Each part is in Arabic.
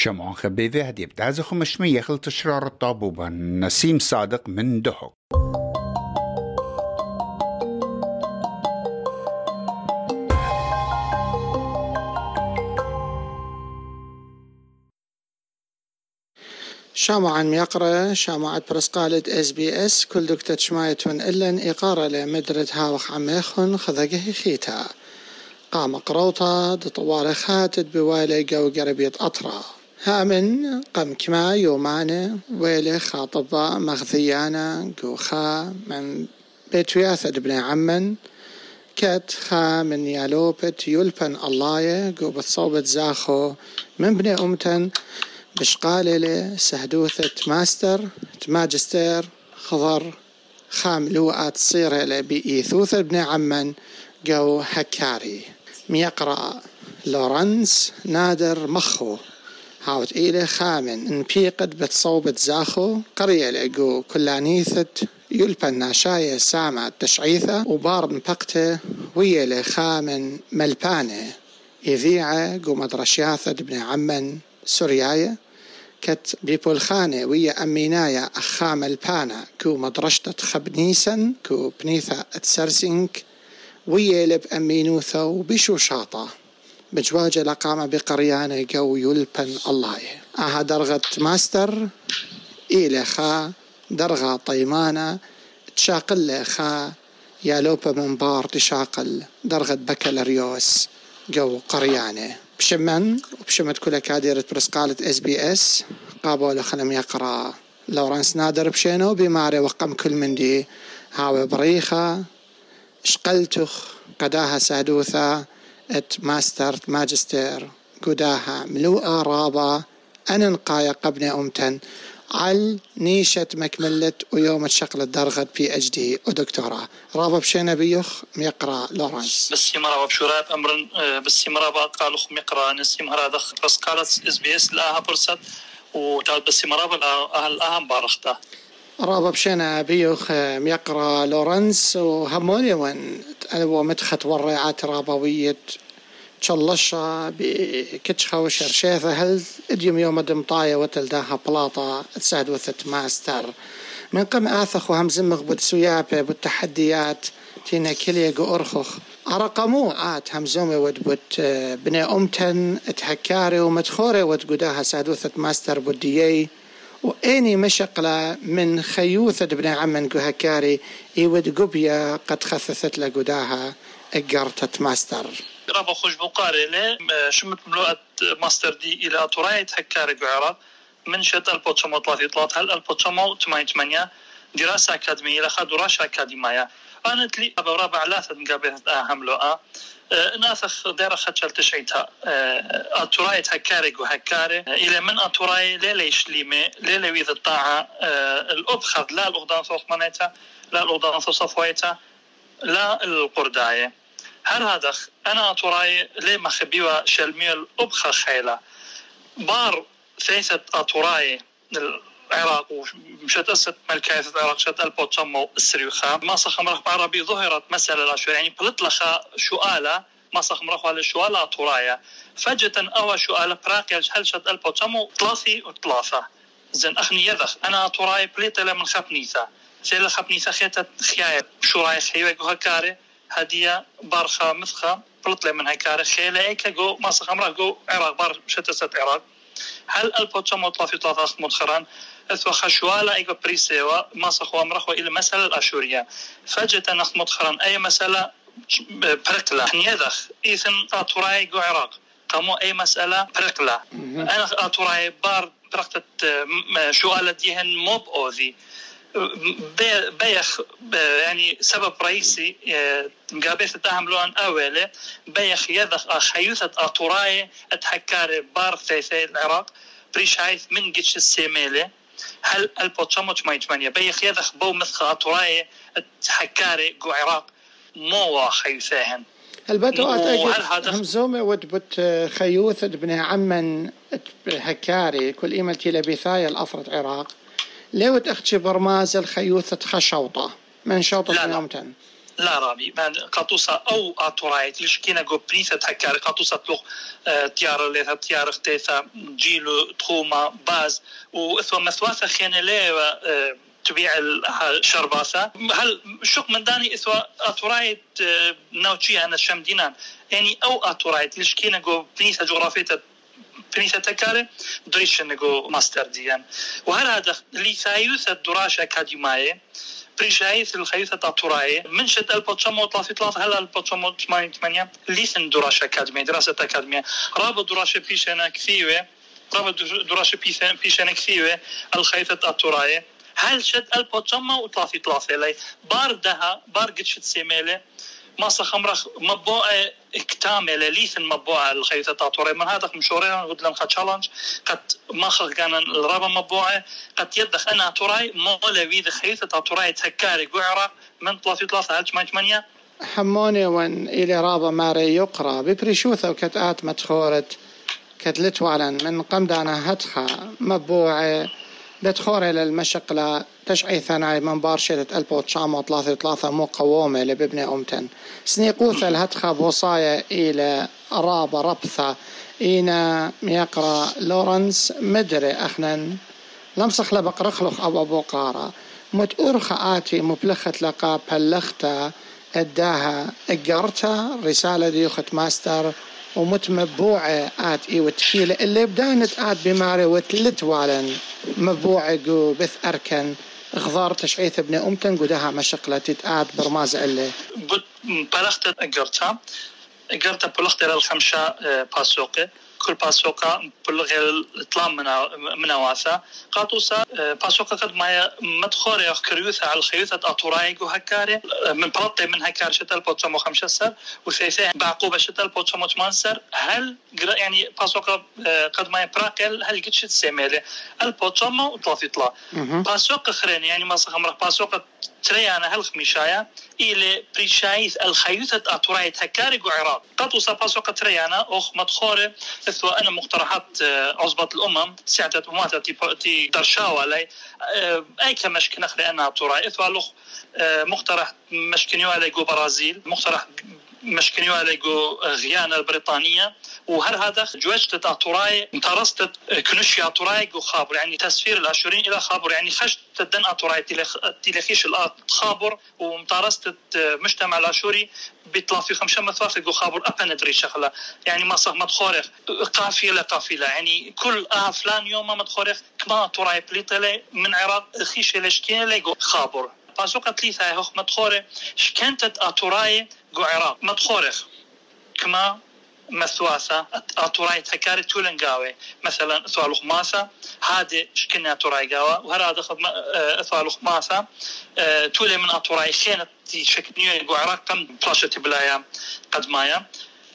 شمعون خبيذي هدي بتعزخ خمشمية يخل تشرار الطابوبة. نسيم صادق من دهق شامعا يقرأ شامعة برسقالة إس بي إس. كل دكتة شمايتون إلن. إقارة لمدرة هاوخ عميخن. خذقه خيتا. قام قروطة. دطوار خاتت بوالي جو قربية أطرا هامن قم كما يومانة ويلي خاطبة مغذيانا قوخا من بيت وياثد ابن عمن كت خا من يالوبت يلبن الله قو بتصوبت زاخو من بني أمتن بشقالة سهدوثة ماستر ماجستير خضر خام لوقات تصير بإيثوث ابن عمن جو هكاري. ميقرأ لورنس نادر مخو. هاوت إيلي خامن. إن بيقد بتصوبت زاخو قرية لقو كلانيثت يلبن ناشاية سامة تشعيثة وبارن بقته ويا خامن ملبانة. يذيعه قو مدرشياثة ابن عمن سوريايا كت بيبولخانة ويا أمينايا أخام البانا كو مدرشتة خبنيسن كو بنيثا اتسرسنك ويا لب أمينوثا وبشو شاطة. بجواجة لقامة بقريانة جو يلبن الله. أها درغة ماستر إيلي خا درغة طيمانة تشاقل خا يا لوبا من بار تشاقل. درغة بكالوريوس جو قريانة بشمن وبشمت كل كاديرة برسقالة إس بي إس. قابول خلم يقرأ. لورانس نادر بشينو بماري وقم كل من دي. هاو بريخة شقلتخ قداها سادوثا. ات ماستر ماجستير قداها ملوءة رابا أن نقايا قبني أمتن على نيشة مكملة ويوم تشقل الدرغة بي اتش دي ودكتوراه رابا بشينا بيخ ميقرا لورانس بس مرابا بشوراب أمر بس مرابا قالوا ميقرا نسي هذا بس قالت اس بي اس لاها فرصة وتعال بس مرابا أهل اهم بارخته رابا بشينا بيوخ ميقرا لورنس وهموني وين ومدخت ورعات رابوية تشلشا بكتشخا وشرشيثة هل اديم يوم دم طاية وتلداها بلاطة تساعد وثت ماستر. من قم آثخ وهمزمغ بتسويابة بالتحديات تينا كلية أرخخ أرقمو آت همزومي ود بوت بني أمتن تحكاري ومدخوري ود قداها سادوثة ماستر بوديي. وإني مشقلة من خيوثة بن عمن قهكاري إيود قبيا قد خثثت لقداها إقرتت ماستر. رابا خوش بقاري لي شمت ملوءة ماستر دي إلى ترايت هكاري قعرة. من شد البوتشمو طلاتي طلات هل البوتشمو تمانية تمانية؟ دراسة أكاديمية. لخا دراسة أكاديمية. أنا تلي أبا رابع لاثة مقابلة أهم لؤة ناثخ دير خدشل تشعيتها هكاري. وهكاري إلى من أتوراي؟ ليلة يشليمي ليلة ويذ الطاعة. الأبخذ لا الأغدان صوت منيتا لا الأغدان صفويتا لا القرداية. هر هذا أنا أتوراي لي مخبيوة شلميل أبخى خيلة بار ثيثة أتوراي العراق ومشت أسد ملكاية العراق شت البوتشمو السريوخا ما صخم رخ عربي ظهرت مسألة الأشهر يعني بلت لخا شؤالة ما صخم رخ على شؤالة طراية فجأة أو شؤالة براقيا هل شت البوتشمو ثلاثي وثلاثة. زين أخني يذخ أنا طراي بليت من خبنيثة. سيلا خبنيثة خيتة خياية. شو رايح خيوة هكاري هدية بارخا مثخة بلت من هكاري خيلة إيكا جو ما صخم رخ جو عراق بار شتست عراق. هل البوتشمو ثلاثي ثلاثة مدخران. اثوا خشوالا ايكو بريسيوا ما صخوا مرخوا إلى مسألة الأشورية. فجأة نخ مدخران أي مسألة بركلا نيذخ. إيثن اتوراي جو عراق. قاموا أي مسألة بركلا أنا اتوراي بار برقت شوالة ديهن موب أوذي. بيخ يعني سبب رئيسي مقابلة تهم أولي بيخ يذخ خيوثة أطوراي أتحكاري بار ثيثي العراق بريش عايث من قتش السيميلي هل البوتشاموش ما يجمانيا بيخ يذخ بو مثخ أطوراي أتحكاري قو عراق. مو خيوثاهن البدو همزومة ود بت خيوثة ابن عمن هكاري كل إيمة لبثاية الأفرد عراق. لو تختي برماز الخيوثة خشوطة من شوطة لا لا. رابي قطوسة أو أطرايت لشكينا جو بريثة هكاري قطوسة تلوخ تيار اللي تيار اختيثة جيلو تخوما باز وإثوى مثواثة خينا ليه تبيع الشرباثة هل شوق من داني إثوى أطرايت نوتشي أنا شمدينان. يعني أو أطرايت لشكينا جو بريثة جغرافية بنيتا تكاري دريش نگو ماستر ديان. وهل هذا الدراش أكاديمية بريشايث الخيثة تطوراي من شد البوتشامو طلافي طلاف هلا البوتشامو تمانية تمانية. ليثن دراش أكاديمية دراسة أكاديمية. رابط دراسة بيشنا كثيوة. رابط دراسة بيشنا كثيوة. الخيثة تطوراي هل شد البوتشامو وطلافي طلافي لي؟ باردها بار قد شد سيميلي ماسا خمرخ مبوعة اكتامل ليثن مبوعة الخيطة تاطوري من هذا مشورين قد لهم تشالنج قد ما خلق كان الرابع مبوعة قد يدخ أنا توراي مولا ويد خيطة تاطوري تهكاري قعرة من طلافي ثلاثة هل تمانية تمانية حموني وان إلي رابا ماري يقرأ. ببريشوثة وكتآت متخورت كتلتوالا من قمدانا هتخا مبوعة بتخوري للمشقلة تشعي ثناي من بارشة ألبو تشامو ثلاثة ثلاثة مقومة لببني أمتن. سنيقوثة الهتخة بوصايا إلى رابة ربثة. إينا ميقرأ لورنس مدري أخنن. لمسخ لبق رخلخ أو أبو قارا. مت أرخ آتي مبلخة لقا بلختا. أداها إقرتا. رسالة دي اخت ماستر. ومتمبوعة آت إي وتشيلة اللي بدانت آت بماري وتلت والن. مبوعة جو بث أركن. غضار تشعيث ابن أمتن قدها مشقلة تتآت برماز اللي بلغت إقرتا. إقرتا بلغت الخمشة باسوقي كل باسوكا بلغ الطلام من واسا قاطوسا باسوكا قد ما مدخوري يخ كريوثا على الخيوثة أطورايق وهكاري من بلطي من هكار شتال بوتشامو خمسة سر وثيثي بعقوبة شتال بوتشامو ثمان سر. هل يعني باسوكا قد ما براقل هل قد شت سيميلي؟ البوتشامو طلافي طلا. باسوكا خرين يعني ما صخمرك باسوكا تريانا هل خميشايا إلى بريشايث الخيوثة أطورايت هكاري وعراق قد وصا تريانا أخ مدخوري ثو أنا مقترحات عصبة الأمم ساعة مواتا تي درشاوة لي أي كمشكنة خري أنا أطوراي إثوى لخ مقترح مشكنيو على جو برازيل مقترح مشكنيو على جو غيانا البريطانية وهر هذا جوجت أطوراي ترست كنشي أطوراي جو خابر يعني تسفير الأشورين إلى خابر يعني خشت تدن أطوراي تلخيش الآت خابر ومتارست مجتمع الأشوري بيطلع خمسة مثواثق جو خابر أبا ندري شغلة يعني ما صح مدخورخ قافلة قافلة يعني كل آه فلان يوم ما مدخورخ كما أطوراي بليطلي من عراق خيش لشكين لي خابر. بازوكا تليثا هوخ مدخورة شكنتت أطوراي كما مثواثة أطوراي تكاري تولنقاوي مثلا ثوالوخ ماسا هادي شكنا أطوراي قاوة. وهذا دخل ثوالوخ ماسا تولي من أطوراي خينة شكنيو يقو عراق. كم بلاشة بلايا قد مايا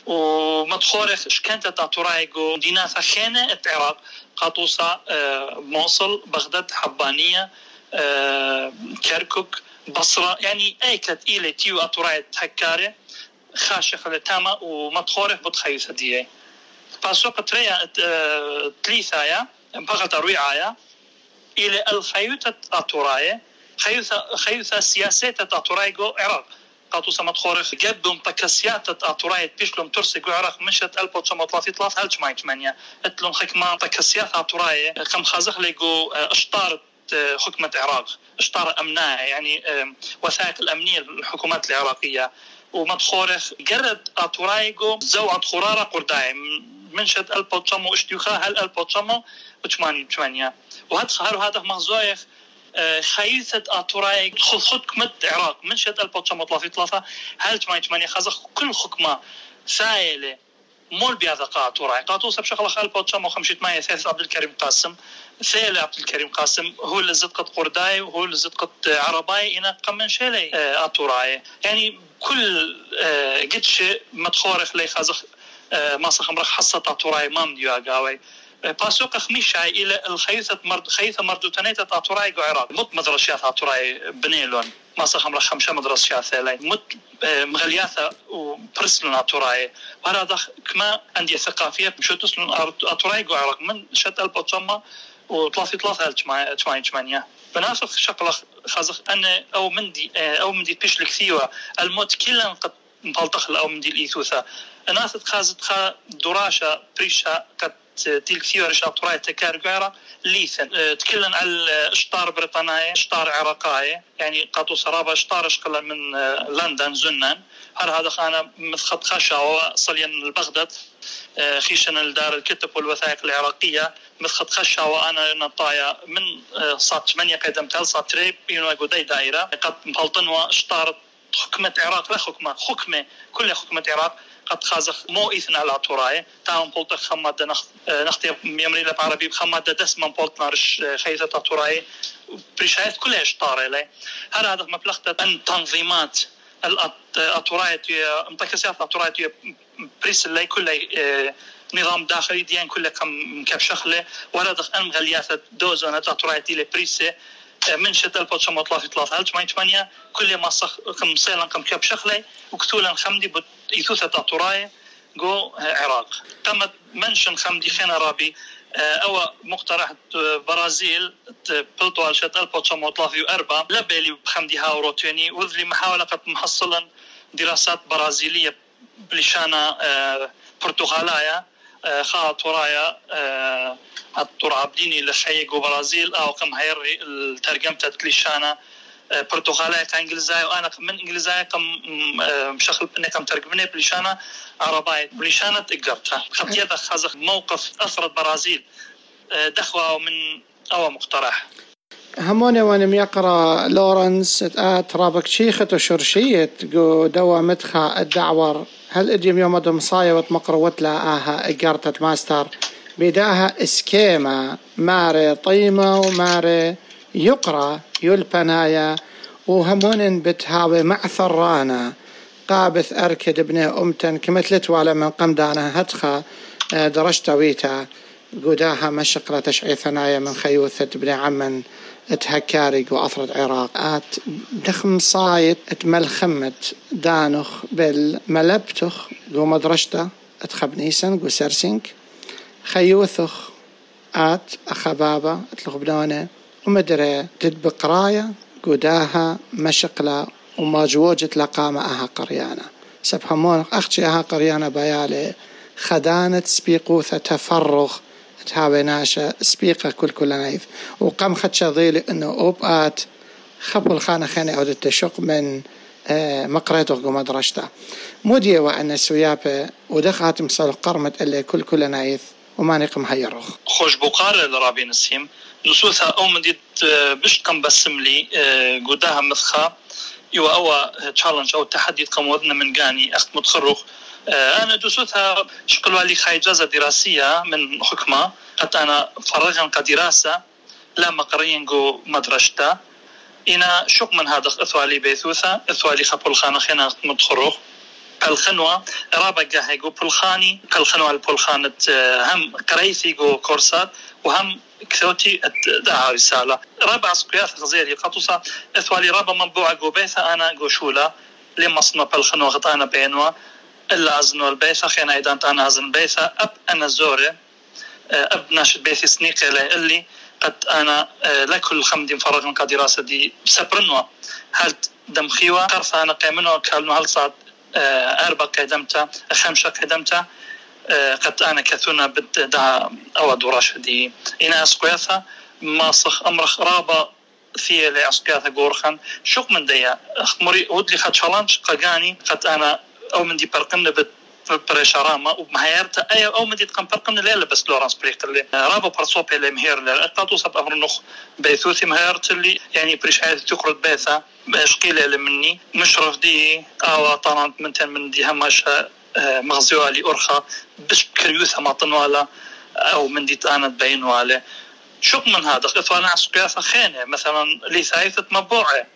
ومدخورخ شكنت أطوراي قو ديناثا خينة العراق قاطوسة موصل بغداد حبانية كركوك بصرة يعني أي كانت إيلي تيو أطوراي تهكاري خاشخ لتاما ومدخوره بتخيث دي باسوق تريا تليثايا بغت رويعايا إلى الخيوطة أطوراي خيوثة خيوثة سياسات أطوراي جو عراق. قاتو سمت خورخ جدهم بكسيات أطوراي بيشلهم ترسي جو عراق مشت ألبو تشما طلافي طلاف هل جمعي تمانية اتلون خكما بكسيات أطوراي كم خازخ ليجو أشطار حكمة العراق. اشطار أمناء يعني وثائق الأمنية للحكومات العراقية. ومدخورخ جرد أطورايجو زو أطخورارا قرداي. منشد البوتشامو اشتيوخا هل البوتشامو وثمانية ثمانية وهاد خهر هذا مغزويخ خيثة أطوراي خذ خذ كمت عراق منشد البوتشامو طلافي طلافة. هل ثمانية ثمانية خزخ كل حكمة سائلة مول بهذا بشغلة خال بوتشامو خمشة ماية ثالث عبد الكريم قاسم. ثيل عبد الكريم قاسم هو اللي زدقت قرداي وهو اللي زدقت عرباي إنا قمن شيلي أطوراي. يعني كل قدش متخورخ لي خازخ ما سخمرخ حصة أطوراي مام ديو أقاوي. باسوق خميشة إلى الخيثة مرد خيثة مردوتانية أطوراي جو عراق مت مدرسيات أطوراي بنيلون ما صخم رخ خمسة مدرسيات لي مت مغلياثة وبرسلون أطوراي. وهذا كما عندي ثقافية شو تسلون أطوراي جو عراق من شت البوتشما وثلاثة ثلاثة ثمانية ثمانية بناسخ شقلة خازخ أنا أو مندي أو مندي بيش الكثيوة الموت كلا قد مبلطخ أو مندي الايثوثا الناس خازت خا دراشة بريشة قد تلك ثيوري شاطراي تكار ليثن تكلم على اشطار بريطانية اشطار عراقاية يعني قاتو سرابة اشطار اشقلا من لندن زنان هر هذا خانا مثخط خشا وصليا البغداد أه، خيشنا الدار الكتب والوثائق العراقية مثخط خشا وأنا نطايا من صات 8 قدم تل صات تريب ينو داي دائرة قد مبلطن واشطار حكمة عراق لا حكمة حكمة كل حكمة عراق قد خازخ مو إثنى على توراي تاون بولت خماد نخ نختي يمري لب عربي خماد دس من بولت نارش خيثة توراي بريشايت كلها اشطار لي هذا هذا مبلغت أن تنظيمات الأطورايت متكسيات الأطورايت بريس اللي كلها نظام داخلي ديان كله كم كم شخلة ولا دخل أن غليات دوزونة أطورايت اللي بريسه من شتل بوتشا مطلع ثلاثة هل تمانية كل ما صخ كم سيلا كم كاب شخلي وكتولا خمدي بت يثوثة تطوراي جو عراق. تمت منشن خمدي خينا رابي أو مقترح برازيل بلطو شتل بوتشا مطلع أربعة لبالي بخمدي هاورو تاني وذلي محاولة قد محصلا دراسات برازيلية بلشانة برتغالايا تورايا الطور عبديني لشيء برازيل أو كم هيري الترجمة تليشانا برتغالية كإنجليزية وأنا من إنجليزية كم مشخل بني كم ترجمني بلشانة عربية بلشانة تقرتها خط يدا خازق موقف أفرد برازيل دخوة من أو مقترح. هموني وأنا يقرا لورنس ات رابك شيخة وشرشية جو دوا مدخا الدعور هل اديم يوم آدم صايا وتمقروت لا أها اقرتت ماستر بداها اسكيما ماري طيمة وماري يقرأ يلبنايا وهمون بتهاوي مع ثرانا. قابث أركد ابنه أمتن كمثلت ولا من قمدانا هتخا. آه، درشت ويتا. قداها مشقرة تشعي ثنايا من خيوثة ابن عمن. تهكارق وأفرد عراق. آت دخم صايد اتملخمت دانخ بالملبتخ قو مدرشتا اتخبنيسن قو سرسنك خيوثخ. آت أخبابا اتلغبنونه ومدري تدب قراية قداها مشقلة وما جوجت لقامة أها قريانة. سبحمون أختي أها قريانة بيالي. خدانة سبيقوثة تفرغ تهاوي ناشا سبيقة كل كل نايف. وقام خدشا ضيلي إنه اوبات خبو الخانة خانة أو تشق من آه مقريته مدرشته مودية وأن سويابة ودخلت مصال قرمت اللي كل كل نايف وما نقم هيروخ خوش بقار لرابي نسيم. نصوصها أو مديت بش كم بسم لي قداها مثخا يو أو تشالنج أو تحدي قم وذنا من قاني أخت متخرخ أنا دوسوتها شقلوا لي خاي جازة دراسية من حكمة. حتى أنا فرغا كدراسة لا مقرين جو مدرشتا إنا شق من هذا إثوالي بيثوثا إثوالي خبول خانة خينا متخرخ الخنوة رابع جاهي جو بلخاني كالخنوة البلخانة هم قريثي جو كورسات. وهم كثوتي دعا رسالة رابع سقياث غزيري. قطوسا إثوالي رابع منبوع أنا جو شولا لما صنع بالخنوة غطانا بينوا. إلا أزنو البيثا خينا أيضا أنا أزن بيثا أب أنا زوري. أب ناشد بيثي سنيقي اللي قد أنا لكل خمدي مفرغ من كدراسة دي سبرنوا. هل دمخيوة قرصة أنا قيمنوا كالنو هل صاد أربع قدمتا خمسة قدمتا قد أنا كثونا بدا أو دوراشة دي إنا أسقياثا ما صخ أمر رابا في اللي أسقياثا قورخان. شوق من ديا. أخمري ودلي خد شالانش قاقاني. قد أنا أو من دي برقمنا بت بريشاراما ومهيرتا أي أو مدي تقن فرقن لا بس لورانس بريك اللي رابا برصوب اللي مهير لا قاتو صب أمر نخ بيثوثي مهيرت اللي يعني بريش حيث تقرد بيثا. شقيلة مني. مشرف دي. أو طانت من من دي هماشا مغزوالي أرخا بش كريوثا ما طنوالا أو من دي أنا تبين واله شو من هذا؟ إثوانا عسقياثا خينة. مثلا لثايثة مبوعة.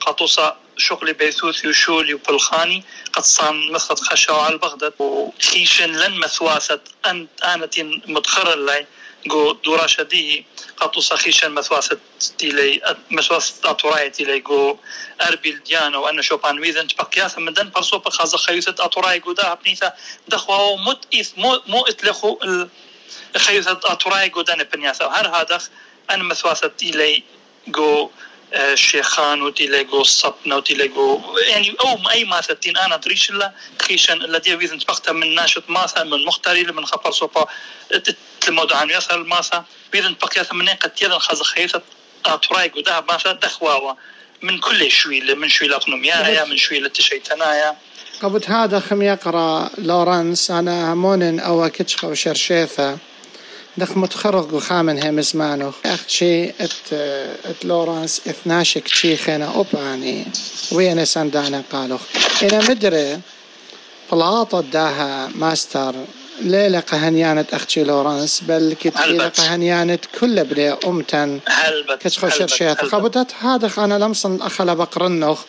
قطوصة شغلي بيثوثي وشولي وبلخاني. قد صان مثل خشاو على البغداد. وخيشن لن مثواثة أن آنت مدخر اللي جو دوراشة دي قطو صخيشا مثواثة تيلي مثواثة أطوراي تيلي جو أربي الديانة وأنا شوبان ويذن تبقياثا من دن برسو بخازة خيوثة أطوراي جو داها بنيثا دخوا مت إث مو, مو إتلخو خيوثة أطوراي جو دان بنياثا وهر هذا أنا مثواثة تيلي جو الشيخان وتيليجو الصبنا وتيليجو يعني أو أي ماثا تين أنا دريش لا خيشن الذي ويزن تبقى من ناشط ماثا من مختاري من خبر صوبا تلمود عن يثر الماثا ويزن بقيا من قد يدن خز خيثة اتراي قدها ماثا دخواوا. من كل شوي من شوي الاقنوميايا من شوي للتشيتنايا قبل هذا خم يقرأ لورنس أنا همون أو كتشخه وشرشيثه دخ متخرج وخامن هم زمانو. اخت شي ات ات لورانس اثناشك شي خينا اوباني وين سندانا قالوا أنا مدري بلاطة داها ماستر ليلة قهنيانة أختي لورانس بل كتيلة قهنيانة كل بلي أمتن. كتخو شرشيث خبطت هذا أنا لمصن أخلا بقرنخ.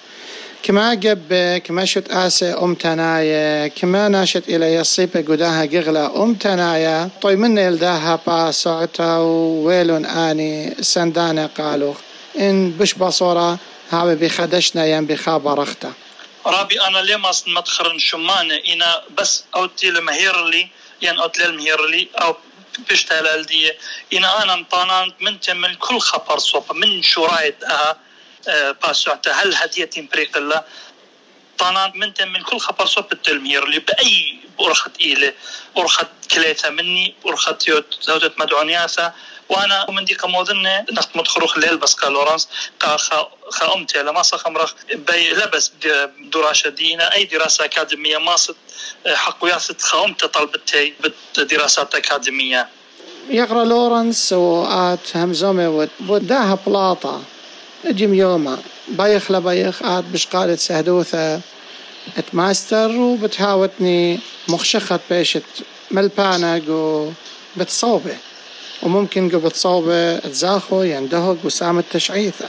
كما جب كما شت آسي أم تنايا كما ناشت إلى يصيب قداها قغلة أم تنايا طوي من يلداها با سعتا ويلون آني سندانة قالوا إن بش بصورة هاوي بخدشنا ين بخابرختا رابي أنا لما مدخرن شمانة إنا بس أوتي المهير لي ين أوتي المهير لي أو بشتغل دي. إنا أنا مطانان من من كل خبر صوب من شرايد أها باسوعتا هل هدية بريق الله طانا من من كل خبر صوب التلمير اللي بأي أرخت إيلة أرخت كليتا مني أرخت زوجة مدعونياسة وأنا من ديك موذن نخت مدخروخ الليل بس لورانس قال خا امتي لما صخمرخ بي لبس دراسة دينا أي دراسة أكاديمية ماصد حق وياست خا امتي طلبتي بدراسات أكاديمية. يقرأ لورنس وآت همزومي وداها بلاطة. نجم يوما بايخ لبايخ آت بش قالت سهدوثة اتماستر وبتهاوتني مخشخت بيشت جو بتصوبة. وممكن جو بتصوبة تزاخو يندهق وسام تشعيثة.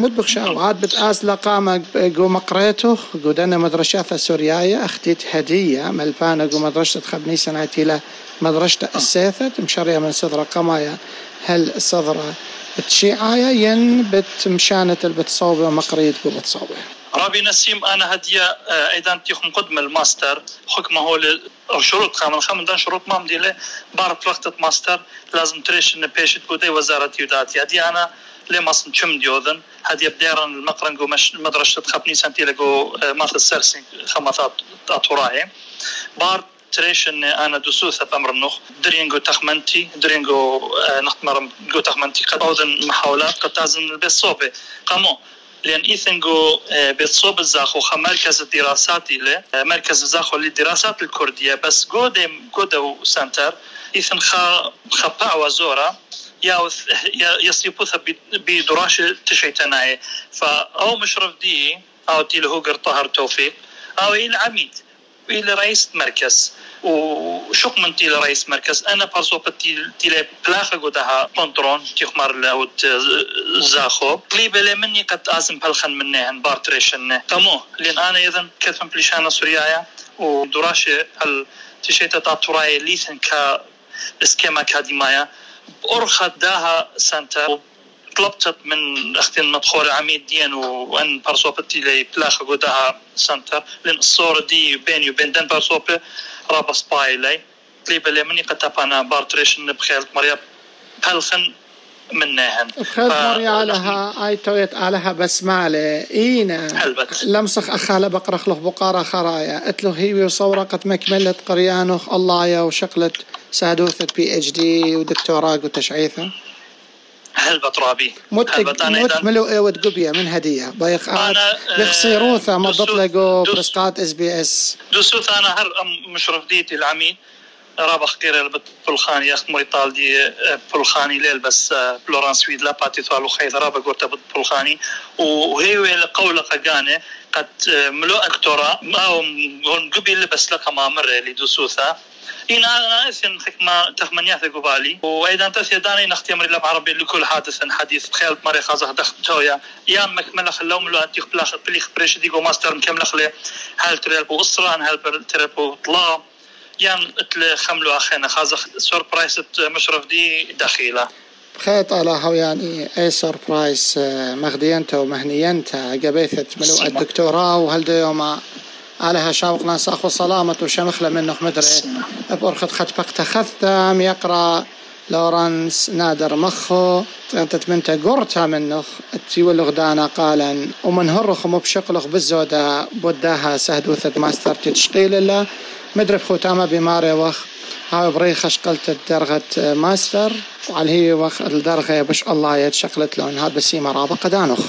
مدبخ شاو عاد بتقاس لقامة جو مقريته جو دنا مدرشة سورياية أختيت هدية ملبانا جو مدرسة خبني سنعتي له مدرسة السيثة مشارية من صدرة قمايا هل صدرة تشيعايا ين بت مشانة البتصوبة ومقريت جو بتصوبة رابي نسيم أنا هدية أيضا تيخم قدم الماستر. حكمة هو شروط خامن خامن دان شروط ما مدي له بار وقت ماستر. لازم تريش إن بيشت بودي وزارة يودات. هدي أنا لي ماصن تشم ديوذن. هدي بديرن المقرن جو مش مدرسة خبني سنتي لجو ماث السرسين خمسات اتوراي بار تريش ان أنا دوسوثة بامرنوخ درينجو تخمنتي درينجو نختمر جو تخمنتي. قد اوذن محاولات قد قامو لأن ايثنجو بتصوب الزاخو خ مركز الدراسات إلى مركز الزاخو للدراسات الكردية. بس جودم جودو سنتر إيثن خ خبع وزورا يا يصيبوث بدراش تشيتناي. فاو مشرف دي أو تيل هوجر طهر توفيق أو إلى عميد. إلى رئيس مركز. وشوق من تيل رئيس مركز. أنا بارسو تيل تيل بلاخة قدها بنطرون تيخمر له زاخو. قليبة مني قد ازم بلخن منهن بارتريشن تمو. لأن آنا اذا كثم بلشانة سوريايا. ودراشة هل تشيتا تاتوراي ليثن كا اسكيما كاديمايا أرخت داها سنتا. طلبت من اختين مدخول عميد دين وان برسوبتي لي بلاخ قدها سنتر لأن الصورة دي بيني وبين دن برسوبة رابا سباي لي تليبا لي مني قد تابانا بارتريشن بخيلت مريا بلخن منهن بخيلت مريا علىها اي تويت علىها بسمالة اينا لمسخ اخالة بقرخ له بقارة خرايا له هي وصورة قد مكملت قريانخ الله يا وشقلت سادوثة بي اتش دي ودكتوراه وتشعيثة هل بطرابي مت مت ملو ايود قبية من هدية. بايخ أنا بخصيروثة مضت لقو برسقات اس بي اس. دوسوث أنا هر مشرف ديتي العميد. رابخ قير بالخاني يخت مريطال دي بالخاني ليل بس بلورانس ويد لا باتي ثالو خيث رابا قرت بالخاني وهي قولة قاقانة قد ملو أكتورا ما هون قبيل بس لك ما مر لدوسوثة إن أنا أثن حكمة تخمنيات قبالي وأيضا تثي داني نختي أمر الله عربي لكل حادث حديث خيال مري خازه دخل تويا. يا مكمل خلو ملو أنتيخ بلاخ بليخ بريش ديقو ماستر مكمل خلي هل تريل بو أسران هل تريل بو طلا. يان اتل خملو أخينا خازه سوربرايز مشرف دي دخيلة خيط على هو يعني اي سربرايز مغدينته ومهنينته قبيثة ملو الدكتوراه وهل ديوما عليها شوق ساخو صلامة وشمخلة منه مدري. بأرخد خد بقت خذتم يقرأ لورنس نادر مخو انت من قرتها منخ تيولغ دانا قالا ومن هرخ مبشقلخ بالزودة بوداها سهدوثة ماستر تشقيل الله. مدرب ختامة بماري وخ هاي بريخة شقلت الدرغة ماستر وعلى هي وخ الدرغة بش الله يتشقلت لون هذا بسيمة رابقة دانخ